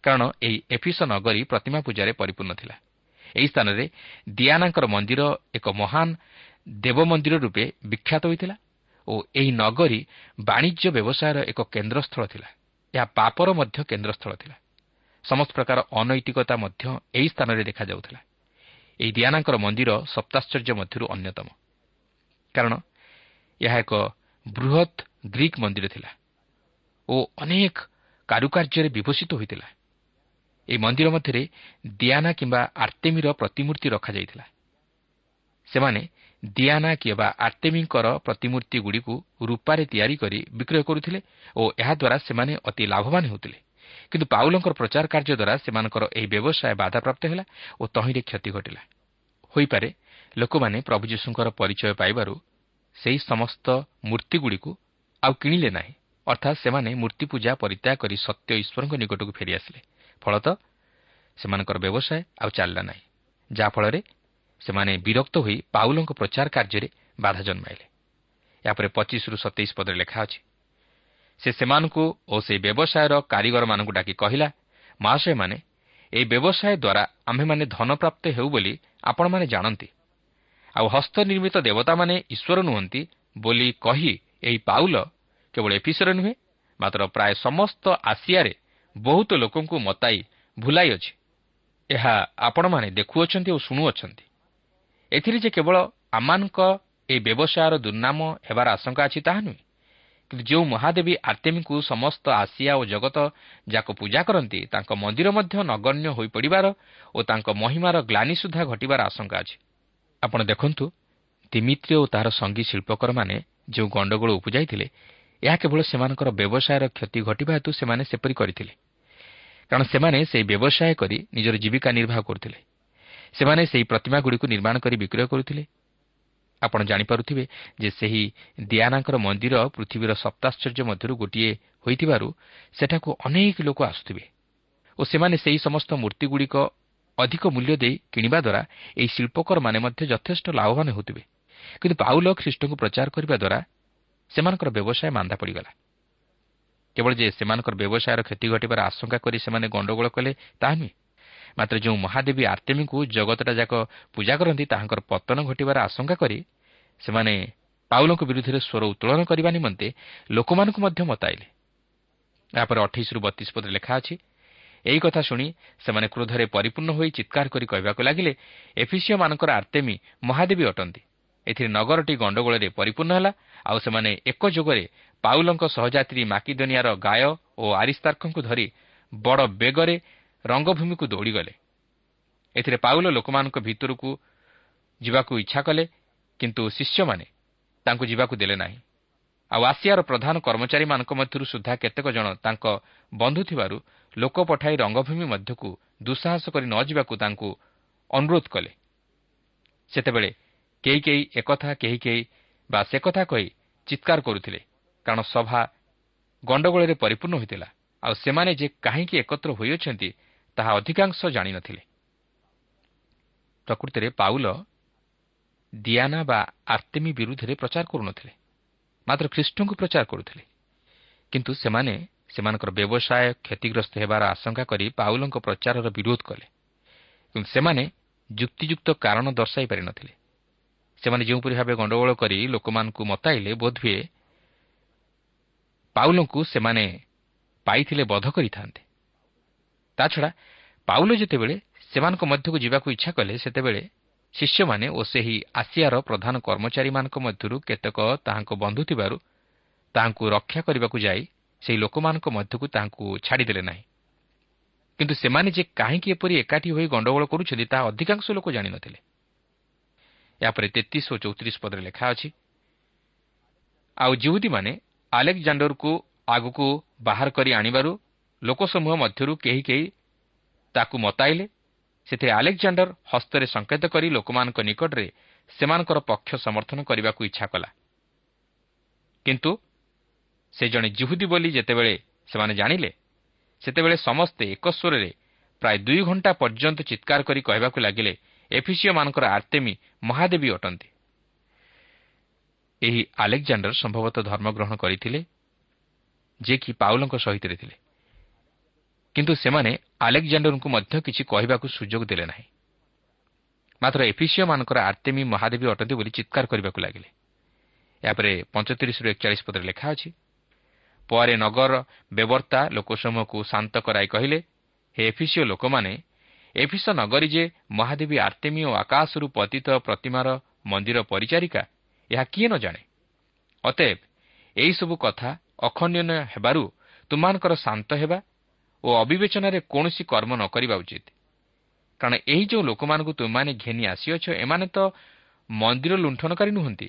କାରଣ ଏହି ଏଫିସ ନଗରୀ ପ୍ରତିମା ପୂଜାରେ ପରିପୂର୍ଣ୍ଣ ଥିଲା। ଏହି ସ୍ଥାନରେ ଦିଆନାଙ୍କର ମନ୍ଦିର ଏକ ମହାନ ଦେବ ମନ୍ଦିର ରୂପେ ବିଖ୍ୟାତ ହୋଇଥିଲା ଓ ଏହି ନଗରୀ ବାଣିଜ୍ୟ ବ୍ୟବସାୟର ଏକ କେନ୍ଦ୍ରସ୍ଥଳ ଥିଲା। ଏହା ପାପର ମଧ୍ୟ କେନ୍ଦ୍ରସ୍ଥଳ ଥିଲା। ସମସ୍ତ ପ୍ରକାର ଅନୈତିକତା ମଧ୍ୟ ଏହି ସ୍ଥାନରେ ଦେଖାଯାଉଥିଲା। ଏହି ଦିଆନାଙ୍କର ମନ୍ଦିର ସପ୍ତାଶ୍ଚର୍ଯ୍ୟ ମଧ୍ୟରୁ ଅନ୍ୟତମ। କାରଣ ଏହା ଏକ ବୃହତ୍ ଗ୍ରୀକ୍ ମନ୍ଦିର ଥିଲା ଓ ଅନେକ କାରୁକାର୍ଯ୍ୟରେ ବିଭୂଷିତ ହୋଇଥିଲା। ଏହି ମନ୍ଦିର ମଧ୍ୟରେ ଦିଆନା କିମ୍ବା ଆର୍ତେମିର ପ୍ରତିମୂର୍ତ୍ତି ରଖାଯାଇଥିଲା। ସେମାନେ ଦିଆନା କିମ୍ବା ଆର୍ତେମିଙ୍କର ପ୍ରତିମୂର୍ତ୍ତିଗୁଡ଼ିକୁ ରୂପାରେ ତିଆରି କରି ବିକ୍ରୟ କରୁଥିଲେ ଓ ଏହାଦ୍ୱାରା ସେମାନେ ଅତି ଲାଭବାନ ହେଉଥିଲେ। କିନ୍ତୁ ପାଉଲଙ୍କର ପ୍ରଚାର କାର୍ଯ୍ୟ ଦ୍ୱାରା ସେମାନଙ୍କର ଏହି ବ୍ୟବସାୟ ବାଧାପ୍ରାପ୍ତ ହେଲା ଓ ତହିଁରେ କ୍ଷତି ଘଟିଲା। ହୋଇପାରେ ଲୋକମାନେ ପ୍ରଭୁ ଯୀଶୁଙ୍କର ପରିଚୟ ପାଇବାରୁ ସେହି ସମସ୍ତ ମୂର୍ତ୍ତିଗୁଡ଼ିକୁ ଆଉ କିଣିଲେ ନାହିଁ। ଅର୍ଥାତ୍ ସେମାନେ ମୂର୍ତ୍ତି ପୂଜା ପରିତ୍ୟାଗ କରି ସତ୍ୟ ଈଶ୍ୱରଙ୍କ ନିକଟକୁ ଫେରିଆସିଲେ। ଫଳତଃ ସେମାନଙ୍କର ବ୍ୟବସାୟ ଆଉ ଚାଲିଲା ନାହିଁ। ଯାହାଫଳରେ ସେମାନେ ବିରକ୍ତ ହୋଇ ପାଉଲଙ୍କ ପ୍ରଚାର କାର୍ଯ୍ୟରେ ବାଧା ଜନ୍ମାଇଲେ। ଏହାପରେ ପଚିଶରୁ ସତେଇଶ ପଦରେ ଲେଖା ଅଛି ସେ ସେମାନଙ୍କୁ ଓ ସେହି ବ୍ୟବସାୟର କାରିଗରମାନଙ୍କୁ ଡାକି କହିଲା ମହାଶୟମାନେ ଏହି ବ୍ୟବସାୟ ଦ୍ୱାରା ଆମ୍ଭେମାନେ ଧନପ୍ରାପ୍ତ ହେଉ ବୋଲି ଆପଣମାନେ ଜାଣନ୍ତି। ଆଉ ହସ୍ତନିର୍ମିତ ଦେବତାମାନେ ଈଶ୍ୱର ନୁହନ୍ତି ବୋଲି କହି ଏହି ପାଉଲ କେବଳ ଏଫିସର ନୁହେଁ ମାତ୍ର ପ୍ରାୟ ସମସ୍ତ ଆସିଆରେ ବହୁତ ଲୋକଙ୍କୁ ମତାଇ ଭୁଲାଇଅଛି ଏହା ଆପଣମାନେ ଦେଖୁଅଛନ୍ତି ଓ ଶୁଣୁଅଛନ୍ତି। ଏଥିରେ ଯେ କେବଳ ଆମମାନଙ୍କ ଏହି ବ୍ୟବସାୟର ଦୁର୍ନାମ ହେବାର ଆଶଙ୍କା ଅଛି ତାହା ନୁହେଁ କିନ୍ତୁ ଯେଉଁ ମହାଦେବୀ ଆର୍ତେମୀକୁ ସମସ୍ତ ଆସିଆ ଓ ଜଗତ ଯାକ ପୂଜା କରନ୍ତି ତାଙ୍କ ମନ୍ଦିର ମଧ୍ୟ ନଗଣ୍ୟ ହୋଇପଡ଼ିବାର ଓ ତାଙ୍କ ମହିମାର ଗ୍ଲାନି ସୁଦ୍ଧା ଘଟିବାର ଆଶଙ୍କା ଅଛି। ଆପଣ ଦେଖନ୍ତୁ ତିମିତ୍ରିୟ ଓ ତାହାର ସଙ୍ଗୀ ଶିଳ୍ପକରମାନେ ଯେଉଁ ଗଣ୍ଡଗୋଳ ଉପୁଜାଇଥିଲେ ଏହା କେବଳ ସେମାନଙ୍କର ବ୍ୟବସାୟର କ୍ଷତି ଘଟିବା ହେତୁ ସେମାନେ ସେପରି କରିଥିଲେ। କାରଣ ସେମାନେ ସେହି ବ୍ୟବସାୟ କରି ନିଜର ଜୀବିକା ନିର୍ବାହ କରୁଥିଲେ। ସେମାନେ ସେହି ପ୍ରତିମାଗୁଡ଼ିକୁ ନିର୍ମାଣ କରି ବିକ୍ରୟ କରୁଥିଲେ। ଆପଣ ଜାଣିପାରୁଥିବେ ଯେ ସେହି ଦିଆନାଙ୍କର ମନ୍ଦିର ପୃଥିବୀର ସପ୍ତାଶ୍ଚର୍ଯ୍ୟ ମଧ୍ୟରୁ ଗୋଟିଏ ହୋଇଥିବାରୁ ସେଠାକୁ ଅନେକ ଲୋକ ଆସୁଥିବେ ଓ ସେମାନେ ସେହି ସମସ୍ତ ମୂର୍ତ୍ତିଗୁଡ଼ିକ ଅଧିକ ମୂଲ୍ୟ ଦେଇ କିଣିବା ଦ୍ୱାରା ଏହି ଶିଳ୍ପକରମାନେ ମଧ୍ୟ ଯଥେଷ୍ଟ ଲାଭବାନ ହେଉଥିବେ। କିନ୍ତୁ ପାଉଲ ଖ୍ରୀଷ୍ଟଙ୍କୁ ପ୍ରଚାର କରିବା ଦ୍ୱାରା ସେମାନଙ୍କର ବ୍ୟବସାୟ ମାନ୍ଦା ପଡ଼ିଗଲା। କେବଳ ଯେ ସେମାନଙ୍କର ବ୍ୟବସାୟର କ୍ଷତି ଘଟିବାର ଆଶଙ୍କା କରି ସେମାନେ ଗଣ୍ଡଗୋଳ କଲେ ତାହା ନୁହେଁ। ମାତ୍ର ଯେଉଁ ମହାଦେବୀ ଆର୍ତେମୀଙ୍କୁ ଜଗତଟା ଯାକ ପୂଜା କରନ୍ତି ତାହାଙ୍କର ପତନ ଘଟିବାର ଆଶଙ୍କା କରି ସେମାନେ ପାଉଲଙ୍କ ବିରୁଦ୍ଧରେ ସ୍ୱର ଉତ୍ତୋଳନ କରିବା ନିମନ୍ତେ ଲୋକମାନଙ୍କୁ ମଧ୍ୟ ମତାଇଲେ। ଏହାପରେ ଅଠେଇଶରୁ ବତିଶ ପଦରେ ଲେଖା ଅଛି ଏହି କଥା ଶୁଣି ସେମାନେ କ୍ରୋଧରେ ପରିପୂର୍ଣ୍ଣ ହୋଇ ଚିତ୍କାର କରି କହିବାକୁ ଲାଗିଲେ ଏଫିସିଓମାନଙ୍କର ଆର୍ତେମୀ ମହାଦେବୀ ଅଟନ୍ତି। ଏଥିରେ ନଗରଟି ଗଣ୍ଡଗୋଳରେ ପରିପୂର୍ଣ୍ଣ ହେଲା ଆଉ ସେମାନେ ଏକଯୋଗରେ ପାଉଲଙ୍କ ସହଯାତ୍ରୀ ମାକିଦୋନିଆର ଗାୟ ଓ ଆରିସ୍ତାର୍କଙ୍କୁ ଧରି ବଡ଼ ବେଗରେ ରଙ୍ଗଭୂମିକୁ ଦୌଡ଼ିଗଲେ। ଏଥିରେ ପାଉଲ ଲୋକମାନଙ୍କ ଭିତରକୁ ଯିବାକୁ ଇଚ୍ଛା କଲେ କିନ୍ତୁ ଶିଷ୍ୟମାନେ ତାଙ୍କୁ ଯିବାକୁ ଦେଲେ ନାହିଁ। ଆଉ ଆସିଆର ପ୍ରଧାନ କର୍ମଚାରୀମାନଙ୍କ ମଧ୍ୟରୁ ସୁଦ୍ଧା କେତେକ ଜଣ ତାଙ୍କ ବନ୍ଧୁ ଥିବାରୁ ଲୋକ ପଠାଇ ରଙ୍ଗଭୂମି ମଧ୍ୟକୁ ଦୁଃସାହସ କରି ନ ଯିବାକୁ ତାଙ୍କୁ ଅନୁରୋଧ କଲେ। ସେତେବେଳେ କେହି କେହି ଏକଥା କେହି କେହି ବା ସେ କଥା କହି ଚିତ୍କାର କରୁଥିଲେ କାରଣ ସଭା ଗଣ୍ଡଗୋଳରେ ପରିପୂର୍ଣ୍ଣ ହୋଇଥିଲା। ଆଉ ସେମାନେ ଯେ କାହିଁକି ଏକତ୍ର ହୋଇଅଛନ୍ତି ତାହା ଅଧିକାଂଶ ଜାଣିନଥିଲେ। ପ୍ରକୃତିରେ ପାଉଲ ଦିଆନା ବା ଆର୍ତେମି ବିରୁଦ୍ଧରେ ପ୍ରଚାର କରୁନଥିଲେ ମାତ୍ର ଖ୍ରୀଷ୍ଟଙ୍କୁ ପ୍ରଚାର କରୁଥିଲେ। କିନ୍ତୁ ସେମାନେ ସେମାନଙ୍କର ବ୍ୟବସାୟ କ୍ଷତିଗ୍ରସ୍ତ ହେବାର ଆଶଙ୍କା କରି ପାଉଲଙ୍କ ପ୍ରଚାରର ବିରୋଧ କଲେ କିନ୍ତୁ ସେମାନେ ଯୁକ୍ତିଯୁକ୍ତ କାରଣ ଦର୍ଶାଇ ପାରିନଥିଲେ। ସେମାନେ ଯେଉଁପରି ଭାବେ ଗଣ୍ଡଗୋଳ କରି ଲୋକମାନଙ୍କୁ ମତାଇଲେ ବୋଧହୁଏ ପାଉଲଙ୍କୁ ସେମାନେ ପାଇଥିଲେ ବଧ କରିଥାନ୍ତେ। ତାଛଡ଼ା ପାଉଲ ଯେତେବେଳେ ସେମାନଙ୍କ ମଧ୍ୟକୁ ଯିବାକୁ ଇଚ୍ଛା କଲେ ସେତେବେଳେ ଶିଷ୍ୟମାନେ ଓ ସେହି ଆସିଆର ପ୍ରଧାନ କର୍ମଚାରୀମାନଙ୍କ ମଧ୍ୟରୁ କେତେକ ତାହାଙ୍କ ବନ୍ଧୁ ଥିବାରୁ ତାହାଙ୍କୁ ରକ୍ଷା କରିବାକୁ ଯାଇ ସେହି ଲୋକମାନଙ୍କ ମଧ୍ୟକୁ ତାହାଙ୍କୁ ଛାଡ଼ିଦେଲେ ନାହିଁ କିନ୍ତୁ ସେମାନେ ଯେ କାହିଁକି ଏପରି ଏକାଠି ହୋଇ ଗଣ୍ଡଗୋଳ କରୁଛନ୍ତି ତାହା ଅଧିକାଂଶ ଲୋକ ଜାଣିନଥିଲେ ଏହାପରେ ତେତିଶ ଓ ଚଉତିରିଶ ପଦରେ ଲେଖା ଅଛି ଆଉ ଜିହୁଦୀମାନେ ଆଲେକ୍ଜାଣ୍ଡରକୁ ଆଗକୁ ବାହାର କରି ଆଣିବାରୁ ଲୋକସମୂହ ମଧ୍ୟରୁ କେହି କେହି ତାକୁ ମତାଇଲେ। ସେଥିରେ ଆଲେକ୍ଜାଣ୍ଡର ହସ୍ତରେ ସଂକେତ କରି ଲୋକମାନଙ୍କ ନିକଟରେ ସେମାନଙ୍କର ପକ୍ଷ ସମର୍ଥନ କରିବାକୁ ଇଚ୍ଛା କଲା। କିନ୍ତୁ ସେ ଜଣେ ଜିହୁଦୀ ବୋଲି ଯେତେବେଳେ ସେମାନେ ଜାଣିଲେ ସେତେବେଳେ ସମସ୍ତେ ଏକସ୍ୱରରେ ପ୍ରାୟ ଦୁଇ ଘଣ୍ଟା ପର୍ଯ୍ୟନ୍ତ ଚିତ୍କାର କରି କହିବାକୁ ଲାଗିଲେ ଏଫିସିଓମାନଙ୍କର ଆର୍ତେମୀ ମହାଦେବୀ ଅଟନ୍ତି। ଏହି ଆଲେକ୍ଜାଣ୍ଡର ସମ୍ଭବତଃ ଧର୍ମଗ୍ରହଣ କରିଥିଲେ ଯେ କି ପାଉଲଙ୍କ ସହିତ ଥିଲେ। କିନ୍ତୁ ସେମାନେ ଆଲେକ୍ଜାଣ୍ଡରଙ୍କୁ ମଧ୍ୟ କିଛି କହିବାକୁ ସୁଯୋଗ ଦେଲେ ନାହିଁ। ମାତ୍ର ଏଫିସିଓମାନଙ୍କର ଆର୍ତେମୀ ମହାଦେବୀ ଅଟନ୍ତି ବୋଲି ଚିତ୍କାର କରିବାକୁ ଲାଗିଲେ। ଏହାପରେ ପଞ୍ଚତିରିଶରୁ ଏକଚାଳିଶ ପଦରେ ଲେଖା ଅଛି ପରେ ନଗର ବ୍ୟବର୍ତ୍ତା ଲୋକସମୂହକୁ ଶାନ୍ତ କରାଇ କହିଲେ ହେ ଏଫିସିଓ ଲୋକମାନେ ଏଫିସ ନଗରୀ ଯେ ମହାଦେବୀ ଆର୍ତେମୀ ଓ ଆକାଶରୁ ପତିତ ପ୍ରତିମାର ମନ୍ଦିର ପରିଚାରିକା ଏହା କିଏ ନ ଜାଣେ? ଅତଏବ ଏହିସବୁ କଥା ଅଖଣ୍ଡନୀୟ ହେବାରୁ ତୁମମାନଙ୍କର ଶାନ୍ତ ହେବା ଓ ଅବିବେଚନାରେ କୌଣସି କର୍ମ ନ କରିବା ଉଚିତ। କାରଣ ଏହି ଯେଉଁ ଲୋକମାନଙ୍କୁ ତୁମମାନେ ଘେନି ଆସିଅଛ ଏମାନେ ତ ମନ୍ଦିର ଲୁଣ୍ଠନକାରୀ ନୁହନ୍ତି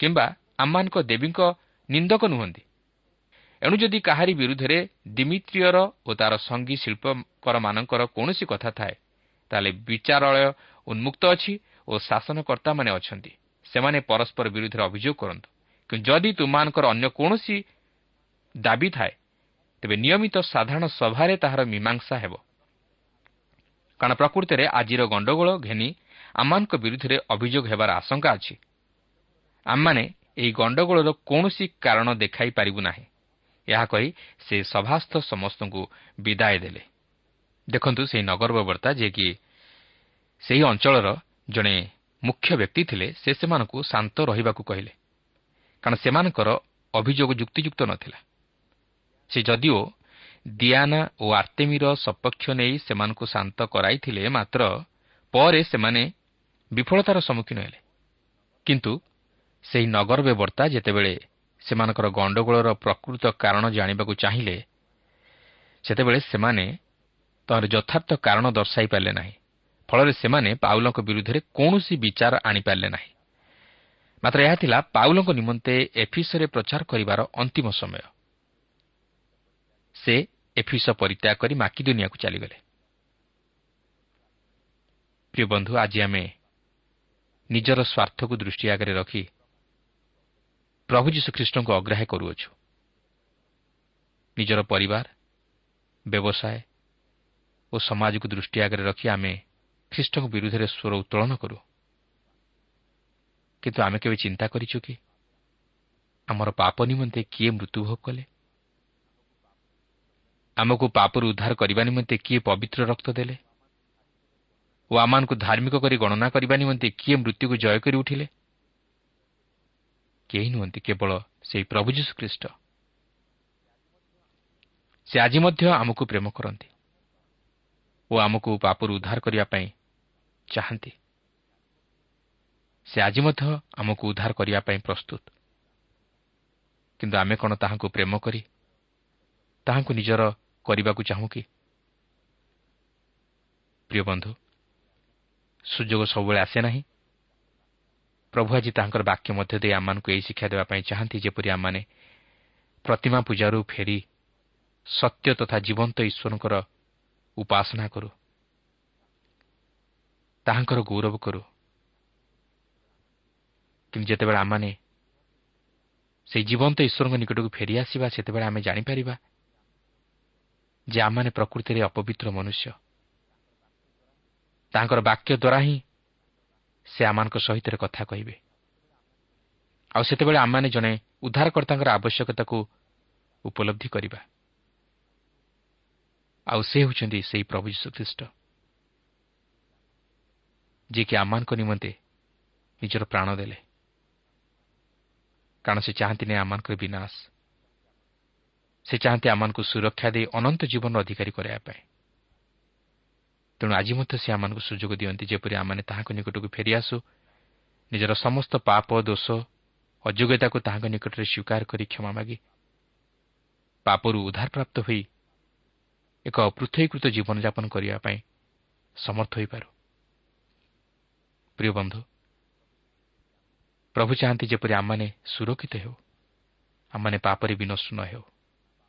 କିମ୍ବା ଆମମାନଙ୍କ ଦେବୀଙ୍କ ନିନ୍ଦକ ନୁହନ୍ତି। ଏଣୁ ଯଦି କାହାରି ବିରୁଦ୍ଧରେ ଦିମିତ୍ରିୟର ଓ ତା'ର ସଙ୍ଗୀ ଶିଳ୍ପକରମାନଙ୍କର କୌଣସି କଥା ଥାଏ ତାହେଲେ ବିଚାରାଳୟ ଉନ୍ମୁକ୍ତ ଅଛି ଓ ଶାସନକର୍ତ୍ତାମାନେ ଅଛନ୍ତି। ସେମାନେ ପରସ୍ପର ବିରୁଦ୍ଧରେ ଅଭିଯୋଗ କରନ୍ତୁ। କିନ୍ତୁ ଯଦି ତୁମମାନଙ୍କର ଅନ୍ୟ କୌଣସି ଦାବି ଥାଏ ତେବେ ନିୟମିତ ସାଧାରଣ ସଭାରେ ତାହାର ମୀମାଂସା ହେବ। କାରଣ ପ୍ରକୃତିରେ ଆଜିର ଗଣ୍ଡଗୋଳ ଘେନି ଆମମାନଙ୍କ ବିରୁଦ୍ଧରେ ଅଭିଯୋଗ ହେବାର ଆଶଙ୍କା ଅଛି। ଆମମାନେ ଏହି ଗଣ୍ଡଗୋଳର କୌଣସି କାରଣ ଦେଖାଇ ପାରିବୁ ନାହିଁ। ଏହା କହି ସେ ସଭାସ୍ଥ ସମସ୍ତଙ୍କୁ ବିଦାୟ ଦେଲେ। ଦେଖନ୍ତୁ ସେହି ନଗରବର୍ତ୍ତା ଯିଏକି ସେହି ଅଞ୍ଚଳର ଜଣେ ମୁଖ୍ୟ ବ୍ୟକ୍ତି ଥିଲେ ସେ ସେମାନଙ୍କୁ ଶାନ୍ତ ରହିବାକୁ କହିଲେ। କାରଣ ସେମାନଙ୍କର ଅଭିଯୋଗ ଯୁକ୍ତିଯୁକ୍ତ ନଥିଲା। ସେ ଯଦିଓ ଦିଆନା ଓ ଆର୍ତେମିର ସପକ୍ଷ ନେଇ ସେମାନଙ୍କୁ ଶାନ୍ତ କରାଇଥିଲେ ମାତ୍ର ପରେ ସେମାନେ ବିଫଳତାର ସମ୍ମୁଖୀନ ହେଲେ। କିନ୍ତୁ ସେହି ନଗର ବ୍ୟବର୍ତ୍ତା ଯେତେବେଳେ ସେମାନଙ୍କର ଗଣ୍ଡଗୋଳର ପ୍ରକୃତ କାରଣ ଜାଣିବାକୁ ଚାହିଁଲେ ସେତେବେଳେ ସେମାନେ ତାହାର ଯଥାର୍ଥ କାରଣ ଦର୍ଶାଇ ପାରିଲେ ନାହିଁ। ଫଳରେ ସେମାନେ ପାଉଲଙ୍କ ବିରୁଦ୍ଧରେ କୌଣସି ବିଚାର ଆଣିପାରିଲେ ନାହିଁ। ମାତ୍ର ଏହା ଥିଲା ପାଉଲଙ୍କ ନିମନ୍ତେ ଏଫିସରେ ପ୍ରଚାର କରିବାର ଅନ୍ତିମ ସମୟ। ସେ ଏଫିସ ପରିତ୍ୟାଗ କରି ମାକି ଦୁନିଆକୁ ଚାଲିଗଲେ। ପ୍ରିୟ ବନ୍ଧୁ ଆଜି ଆମେ ନିଜର ସ୍ୱାର୍ଥକୁ ଦୃଷ୍ଟି ଆଗରେ ରଖି ପ୍ରଭୁ ଯୀଶୁଖ୍ରୀଷ୍ଟଙ୍କୁ ଅଗ୍ରାହ୍ୟ କରୁଅଛୁ। ନିଜର ପରିବାର ବ୍ୟବସାୟ ଓ ସମାଜକୁ ଦୃଷ୍ଟି ଆଗରେ ରଖି ଆମେ ଖ୍ରୀଷ୍ଟଙ୍କ ବିରୁଦ୍ଧରେ ସ୍ୱର ଉତ୍ତୋଳନ କରୁ। କିନ୍ତୁ ଆମେ କେବେ ଚିନ୍ତା କରିଛୁ କି ଆମର ପାପ ନିମନ୍ତେ କିଏ ମୃତ୍ୟୁଭୋଗ କଲେ? ଆମକୁ ପାପରୁ ଉଦ୍ଧାର କରିବା ନିମନ୍ତେ କିଏ ପବିତ୍ର ରକ୍ତ ଦେଲେ? ଓ ଆମମାନଙ୍କୁ ଧାର୍ମିକ କରି ଗଣନା କରିବା ନିମନ୍ତେ କିଏ ମୃତ୍ୟୁକୁ ଜୟ କରି ଉଠିଲେ? କେହି ନୁହନ୍ତି କେବଳ ସେହି ପ୍ରଭୁ ଯୀଶୁ ଖ୍ରୀଷ୍ଟ ସେ ଆଜି ମଧ୍ୟ ଆମକୁ ପ୍ରେମ କରନ୍ତି ଓ ଆମକୁ ପାପରୁ ଉଦ୍ଧାର କରିବା ପାଇଁ ଚାହାନ୍ତି। ସେ ଆଜି ମଧ୍ୟ ଆମକୁ ଉଦ୍ଧାର କରିବା ପାଇଁ ପ୍ରସ୍ତୁତ। କିନ୍ତୁ ଆମେ କ'ଣ ତାହାଙ୍କୁ ପ୍ରେମ କରି ତାହାଙ୍କୁ ନିଜର କରିବାକୁ ଚାହୁଁ କି? ପ୍ରିୟ ବନ୍ଧୁ ସୁଯୋଗ ସବୁବେଳେ ଆସେ ନାହିଁ। ପ୍ରଭୁ ଆଜି ତାହାଙ୍କର ବାକ୍ୟ ମଧ୍ୟ ଦେଇ ଆମମାନଙ୍କୁ ଏହି ଶିକ୍ଷା ଦେବା ପାଇଁ ଚାହାନ୍ତି ଯେପରି ଆମମାନେ ପ୍ରତିମା ପୂଜାରୁ ଫେରି ସତ୍ୟ ତଥା ଜୀବନ୍ତ ଈଶ୍ୱରଙ୍କର ଉପାସନା କରୁ ତାହାଙ୍କର ଗୌରବ କରୁ। କିନ୍ତୁ ଯେତେବେଳେ ଆମମାନେ ସେହି ଜୀବନ୍ତ ଈଶ୍ୱରଙ୍କ ନିକଟକୁ ଫେରିଆସିବା ସେତେବେଳେ ଆମେ ଜାଣିପାରିବା ଯେ ଆମମାନେ ପ୍ରକୃତିରେ ଅପବିତ୍ର ମନୁଷ୍ୟ। ତାଙ୍କର ବାକ୍ୟ ଦ୍ୱାରା ହିଁ ସେ ଆମମାନଙ୍କ ସହିତ କଥା କହିବେ। ଆଉ ସେତେବେଳେ ଆମମାନେ ଜଣେ ଉଦ୍ଧାରକର୍ତ୍ତାଙ୍କର ଆବଶ୍ୟକତାକୁ ଉପଲବ୍ଧି କରିବା। ଆଉ ସେ ହେଉଛନ୍ତି ସେହି ପ୍ରଭୁ ଯୀଶୁଖ୍ରୀଷ୍ଟ। ଯିଏକି ଆମମାନଙ୍କ ନିମନ୍ତେ ନିଜର ପ୍ରାଣ ଦେଲେ। କାରଣ ସେ ଚାହାନ୍ତିନି ଆମମାନଙ୍କର ବିନାଶ। ସେ ଚାହାନ୍ତି ଆମମାନଙ୍କୁ ସୁରକ୍ଷା ଦେଇ ଅନନ୍ତ ଜୀବନର ଅଧିକାରୀ କରାଇବା ପାଇଁ। ତେଣୁ ଆଜି ମଧ୍ୟ ସେ ଆମମାନଙ୍କୁ ସୁଯୋଗ ଦିଅନ୍ତି ଯେପରି ଆମମାନେ ତାହାଙ୍କ ନିକଟକୁ ଫେରିଆସୁ ନିଜର ସମସ୍ତ ପାପ ଦୋଷ ଅଯୋଗ୍ୟତାକୁ ତାହାଙ୍କ ନିକଟରେ ସ୍ୱୀକାର କରି କ୍ଷମା ମାଗି ପାପରୁ ଉଦ୍ଧାରପ୍ରାପ୍ତ ହୋଇ ଏକ ପୃଥକୀକୃତ ଜୀବନଯାପନ କରିବା ପାଇଁ ସମର୍ଥ ହୋଇପାରୁ। ପ୍ରିୟ ବନ୍ଧୁ ପ୍ରଭୁ ଚାହାନ୍ତି ଯେପରି ଆମମାନେ ସୁରକ୍ଷିତ ହେଉ ଆମମାନେ ପାପରେ ବିନଷ୍ଟ ନ ହେଉ।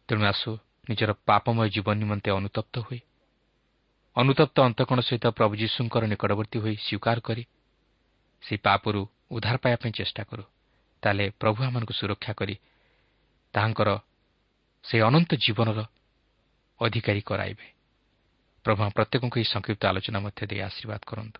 ତେଣୁ ଆସୁ ନିଜର ପାପମୟ ଜୀବନ ନିମନ୍ତେ ଅନୁତପ୍ତ ହୋଇ ଅନୁତପ୍ତ ଅନ୍ତକୋଣ ସହିତ ପ୍ରଭୁ ଯୀଶୁଙ୍କର ନିକଟବର୍ତ୍ତୀ ହୋଇ ସ୍ୱୀକାର କରି ସେହି ପାପରୁ ଉଦ୍ଧାର ପାଇବା ପାଇଁ ଚେଷ୍ଟା କରୁ ତାହେଲେ ପ୍ରଭୁ ଆମମାନଙ୍କୁ ସୁରକ୍ଷା କରି ତାହାଙ୍କର ସେହି ଅନନ୍ତ ଜୀବନର ଅଧିକାରୀ କରାଇବେ। ପ୍ରଭୁ ପ୍ରତ୍ୟେକଙ୍କୁ ଏହି ସଂକ୍ଷିପ୍ତ ଆଲୋଚନା ମଧ୍ୟ ଦେଇ ଆଶୀର୍ବାଦ କରନ୍ତୁ।